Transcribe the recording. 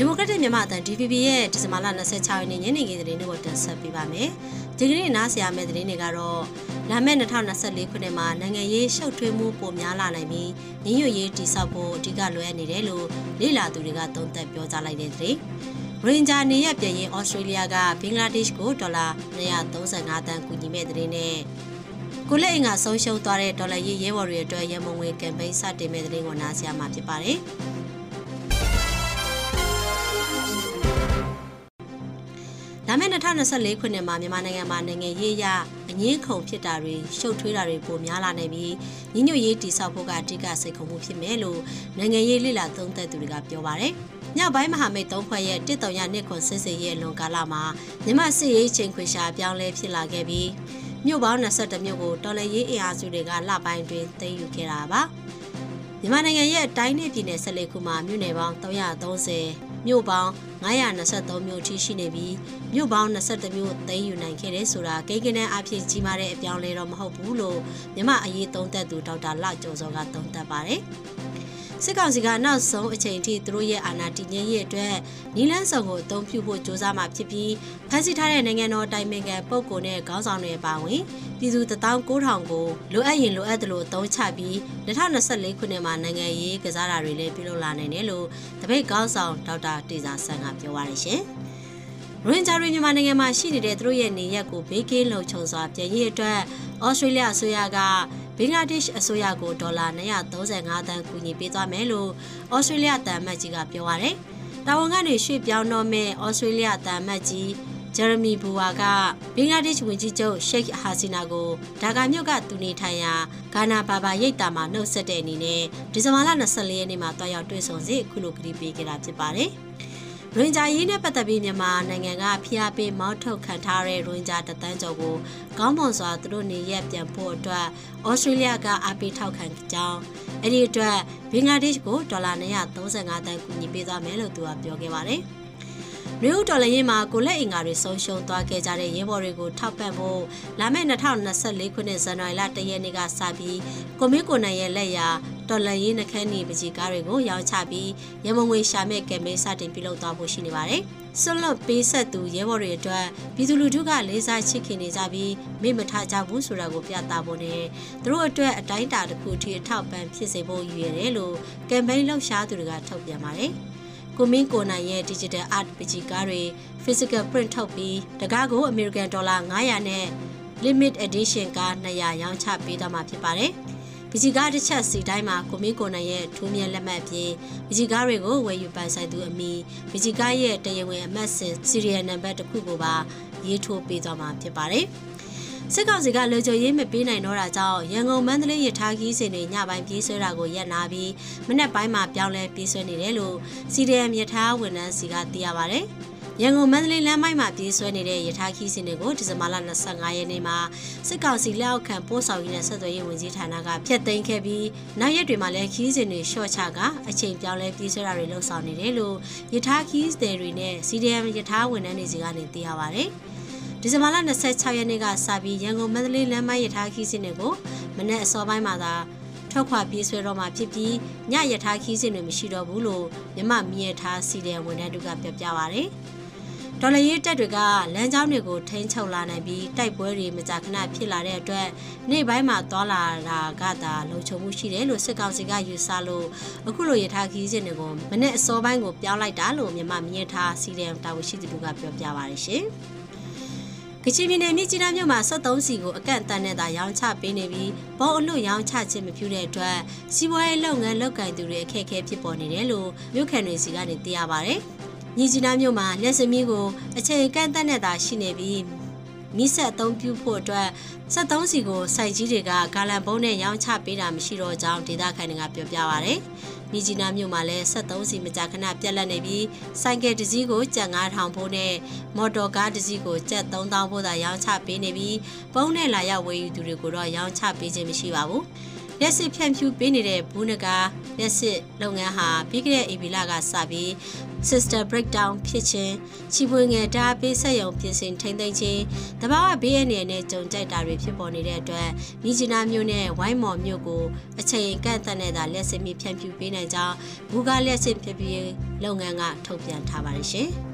ဒီမိုကရက်တစ်မြန်မာအသံ DVB ရဲ့ဒီဇင်ဘာလ26ရက်နေ့ညနေခင်းသတင်းတွေကိုတင်ဆက်ပေးပါမယ်။ဒီကနေ့နားဆင်ရမယ့်သတင်းတွေကတော့လာမယ့်2024ခုနှစ်မှာနိုင်ငံရေးရှုပ်ထွေးမှုပိုများလာနိုင်ပြီးညညရေးတိစောက်ဖို့အဓိကလွှဲနေတယ်လို့လေ့လာသူတွေကသုံးသပ်ပြောကြားလိုက်တဲ့သတင်း။ရင်ဂျာနေရပြည်ရင်ဩစတြေးလျကဘင်္ဂလားဒေ့ရှ်ကိုဒေါ်လာ235တန်းကူညီမဲ့သတင်းနဲ့ကိုလက်အင်ကဆုံးရှုံးသွားတဲ့ဒေါ်လာရေးရဲဘော်တွေအတွက်ရမုံငွေကမ်ပိန်းစတင်မဲ့သတင်းကိုနားဆင်ရမှာဖြစ်ပါတယ်။ လာမယ့်2024ခုနှစ်မှာမြန်မာနိုင်ငံမှာနိုင်ငံရေးအရအငင်းခုန်ဖြစ်တာတွေရှုပ်ထွေးတာတွေပိုများလာနေပြီးညီညွတ်ရေးတည်ဆောက်ဖို့ကအဓိကစိတ်ခုံမှုဖြစ်မယ်လို့နိုင်ငံရေးလှိလာသုံးသပ်သူတွေကပြောပါတယ်။ညပိုင်းမဟာမိတ်သုံးဖွဲ့ရဲ့တစ်တုံရနှစ်ခွန်စစ်စေရဲ့လွန်ကာလမှာမြန်မာစစ်ရေးချိန်ခွင်ရှာပြောင်းလဲဖြစ်လာခဲ့ပြီးမြို့ပေါင်း22မြို့ကိုတော်လှန်ရေးအင်အားစုတွေကလပိုင်းတွင်သိမ်းယူခဲ့တာပါ။မြန်မာနိုင်ငံရဲ့တိုင်းနယ်ပြည်နယ်14ခုမှာမြို့နယ်ပေါင်း330 မြို့ပေါင်း923မြို့ထိရှိနေပြီးမြို့ပေါင်း22မြို့သိမ်းယူနိုင်ခဲ့တဲ့ဆိုတာကိန်းကနန်းအဖြစ်ကြီးမားတဲ့အပြောင်းလဲတော့မဟုတ်ဘူးလို့မြမအရေးသုံးသက်သူဒေါက်တာလကျော်စောကသုံးသပ်ပါတယ် စစ်ကောင်စီကနောက်ဆုံးအချိန်ထိသူတို့ရဲ့အာဏာတည်မြဲရေးအတွက်နီလန်းဆောင်ကိုအသုံးပြုဖို့ကြိုးစားမှာဖြစ်ပြီးဖမ်းဆီးထားတဲ့နိုင်ငံတော်တိုင်ပင်ခံပုဂ္ဂိုလ်နဲ့ခေါင်းဆောင်တွေပါဝင်ပြည်သူ19000ကိုလိုအပ်ရင်လိုအပ်သလိုအသုံးချပြီး2024ခုနှစ်မှာနိုင်ငံရေးကစားတာတွေလည်းပြုလုပ်လာနိုင်တယ်လို့တပိတ်ခေါင်းဆောင်ဒေါက်တာတေဇာဆန်းကပြောပါရရှင်။ရိုဟင်ဂျာတွေမြန်မာနိုင်ငံမှာရှိနေတဲ့သူတို့ရဲ့နေရက်ကိုဘေးကင်းလုံခြုံစွာပြည်ရေးအတွက်ဩစတြေးလျအစိုးရကဘင်္ဂလားဒေ့ရှ်အစိုးရကိုဒေါ်လာ235တန်းကူညီပေးသွားမယ်လို့ဩစတြေးလျတန်မတ်ကြီးကပြောပါရယ်။တာဝန်ကနေရွှေ့ပြောင်းတော့မဲ့ဩစတြေးလျတန်မတ်ကြီးဂျယ်ရမီဘူဝါကဘင်္ဂလားဒေ့ရှ်ဝန်ကြီးချုပ်ရှိတ်ဟာစီနာကိုဒါကာမြို့ကသူနေထိုင်ရာဂါနာဘာဘာရိတ်တာမှာနှုတ်ဆက်တဲ့အနေနဲ့ဒီဇင်ဘာလ24ရက်နေ့မှာတွားရောက်တွေ့ဆုံစီအခုလိုကတိပေးခဲ့တာဖြစ်ပါတယ်။ ရင်ဂျာရေးနဲ့ပတ်သက်ပြီးမြန်မာနိုင်ငံကဖိအားပေးမောက်ထုတ်ခံထားတဲ့ရင်ဂျာတသန်းကျော်ကိုကောင်းမွန်စွာသူတို့နေရက်ပြန်ဖို့အတွက်ဩစတြေးလျကအားပေးထောက်ခံကြောင်းအဲ့ဒီအတွက်ဘင်္ဂလားဒေ့ရှ်ကိုဒေါ်လာ235တန်းကူညီပေးသွားမယ်လို့သူကပြောခဲ့ပါတယ်။ နယူးဒေါ်လာရင်းမှာကိုလက်အင်္ဂါတွေဆုံးရှုံးသွားခဲ့ကြတဲ့ရဲဘော်တွေကိုထောက်ပံ့ဖို့လာမယ့်2024ခုနှစ်ဇန်နဝါရီလ1ရက်နေ့ကစပြီးကိုမင်းကိုနိုင်ရဲ့လက်ရာဒေါ်လာရင်းနှခမ်းနေပကြီးကားတွေကိုရောင်းချပြီးရမငွေရှာမဲ့ကမ်ပိန်းစတင်ပြုလုပ်သွားဖို့ရှိနေပါတယ်။ဆွလွတ်ပေးဆက်သူရဲဘော်တွေအတွက်ပြည်သူလူထုကလေးစားချစ်ခင်နေကြပြီးမေ့မထားကြဘူးဆိုတာကိုပြသဖို့နဲ့သူတို့အတွက်အတိုင်းအတာတစ်ခုထိအထောက်ပံ့ဖြစ်စေဖို့ရည်ရွယ်တယ်လို့ကမ်ပိန်းလှုပ်ရှားသူတွေကထုတ်ပြန်ပါတယ်။ ကိုမင်းကိုနိုင်ရဲ့ digital art ပကြီးကားတွေ physical print ထုတ်ပြီးတကားကို American Dollar 900နဲ့ limit edition ကား200ရောင်းချပေးသွားမှာဖြစ်ပါတယ်။ပကြီးကားတစ်ချက်စီတိုင်းမှာကိုမင်းကိုနိုင်ရဲ့ထူးမြတ်လက်မှတ်ပြင်ပကြီးကားတွေကိုဝယ်ယူပိုင်ဆိုင်သူအမိပကြီးကားရဲ့တရားဝင်အမှတ်စဉ် serial number တစ်ခုကိုပါရေးထိုးပေးသွားမှာဖြစ်ပါတယ်။ စစ်ကောင်စီကလူကြရေးမပေးနိုင်တော့တာကြောင့်ရန်ကုန်မန္တလေးရထားခီးစဉ်တွေညပိုင်းပြေးဆွဲတာကိုရပ်နာပြီးမနေ့ပိုင်းမှာပြောင်းလဲပြေးဆွဲနေတယ်လို့ CDM ရထားဝန်ထမ်းစီကသိရပါဗျ။ရန်ကုန်မန္တလေးလမ်းမိုက်မှာပြေးဆွဲနေတဲ့ရထားခီးစဉ်တွေကိုဒီဇင်ဘာလ25ရက်နေ့မှာစစ်ကောင်စီလက်အောက်ခံပို့ဆောင်ရေးနဲ့ဆက်သွယ်ရေးဝန်ကြီးဌာနကဖျက်သိမ်းခဲ့ပြီးနောက်ရက်တွေမှာလည်းခီးစဉ်တွေရှော့ချကအချိန်ပြောင်းလဲပြေးဆွဲတာတွေလှုပ်ဆောင်နေတယ်လို့ရထားခီးစဉ်တွေနဲ့ CDM ရထားဝန်ထမ်းတွေစီကနေသိရပါဗျ။ ဒီဇင်ဘာလ26ရက်နေ့ကစပြီးရန်ကုန်မန္တလေးလမ်းမရထားခီးစဉ်တွေကိုမနေ့အစောပိုင်းမှာသာထွက်ခွာပြေးဆွဲတော့မှဖြစ်ပြီးညရထားခီးစဉ်တွေမရှိတော့ဘူးလို့မြမမြရထားစီတဲ့ဝန်ထမ်းတို့ကပြောပြပါဗျ။ဒေါ်လာရေးတက်တွေကလမ်းကြောင်းတွေကိုထိန်းချုပ်လာနိုင်ပြီးတိုက်ပွဲတွေမကြာခဏဖြစ်လာတဲ့အတွက်နေ့ပိုင်းမှာသွာလာတာကသာလုံခြုံမှုရှိတယ်လို့စစ်ကောင်စီကယူဆလို့အခုလိုရထားခီးစဉ်တွေကိုမနေ့အစောပိုင်းကိုပြောင်းလိုက်တာလို့မြမမြရထားစီတဲ့တာဝန်ရှိသူတို့ကပြောပြပါရရှင်။ ကချင်ပြည်နယ်မြစ်ကြီးနားမြို့မှာ73စီကိုအကန့်အသတ်နဲ့သာရောင်းချပေးနေပြီးဘောအလွတ်ရောင်းချခြင်းမပြုတဲ့အတွက်စီးပွားရေးလုပ်ငန်းလုပ်ကိုင်သူတွေအခက်အခဲဖြစ်ပေါ်နေတယ်လို့မြို့ခံတွေစီကနေသိရပါဗျ။မြစ်ကြီးနားမြို့မှာလက်စမီးကိုအချိန်ကန့်အသတ်နဲ့သာရှိနေပြီး မိဆက်အသုံးပြုဖို့အတွက်73စီကိုစိုက်ကြီးတွေကဂါလန်ဘုံနဲ့ရောင်းချပေးတာမရှိတော့ကြောင်းဒေသခံတွေကပြောပြပါဗျ။မြကြီးနားမြို့မှာလည်း73စီမကြာခဏပြက်လက်နေပြီးဆိုင်ကယ်တစ်စီးကိုကျပ်9000ဖိုးနဲ့မော်တော်ကားတစ်စီးကိုကျပ်3000ဖိုးသာရောင်းချပေးနေပြီးပုံးနဲ့လာရောက်ဝယ်ယူသူတွေကိုတော့ရောင်းချပေးခြင်းမရှိပါဘူး။က လက်စစ်ဖြန့်ဖြူးပေးနေတဲ့ဘူးနဂါလက်စစ်လုပ်ငန်းဟာပြီးခဲ့တဲ့ AB လကစပြီး sister breakdown ဖြစ်ခြင်းချီပွေငယ်ဓာတ်ပေးဆက်ယုံပြင်ဆင်ထိမ့်သိမ်းခြင်းတဘာဝဘေးရနေနဲ့ကြုံကြိုက်တာတွေဖြစ်ပေါ်နေတဲ့အတွက်မိချနာမျိုးနဲ့ဝိုင်းမော်မျိုးကိုအချိန်ကန့်သက်နေတဲ့လက်စစ်မြဖြန့်ဖြူးပေးနိုင်ကြောင်းဘူကလက်စစ်ဖြစ်ပြီးလုပ်ငန်းကထုတ်ပြန်ထားပါတယ်ရှင်။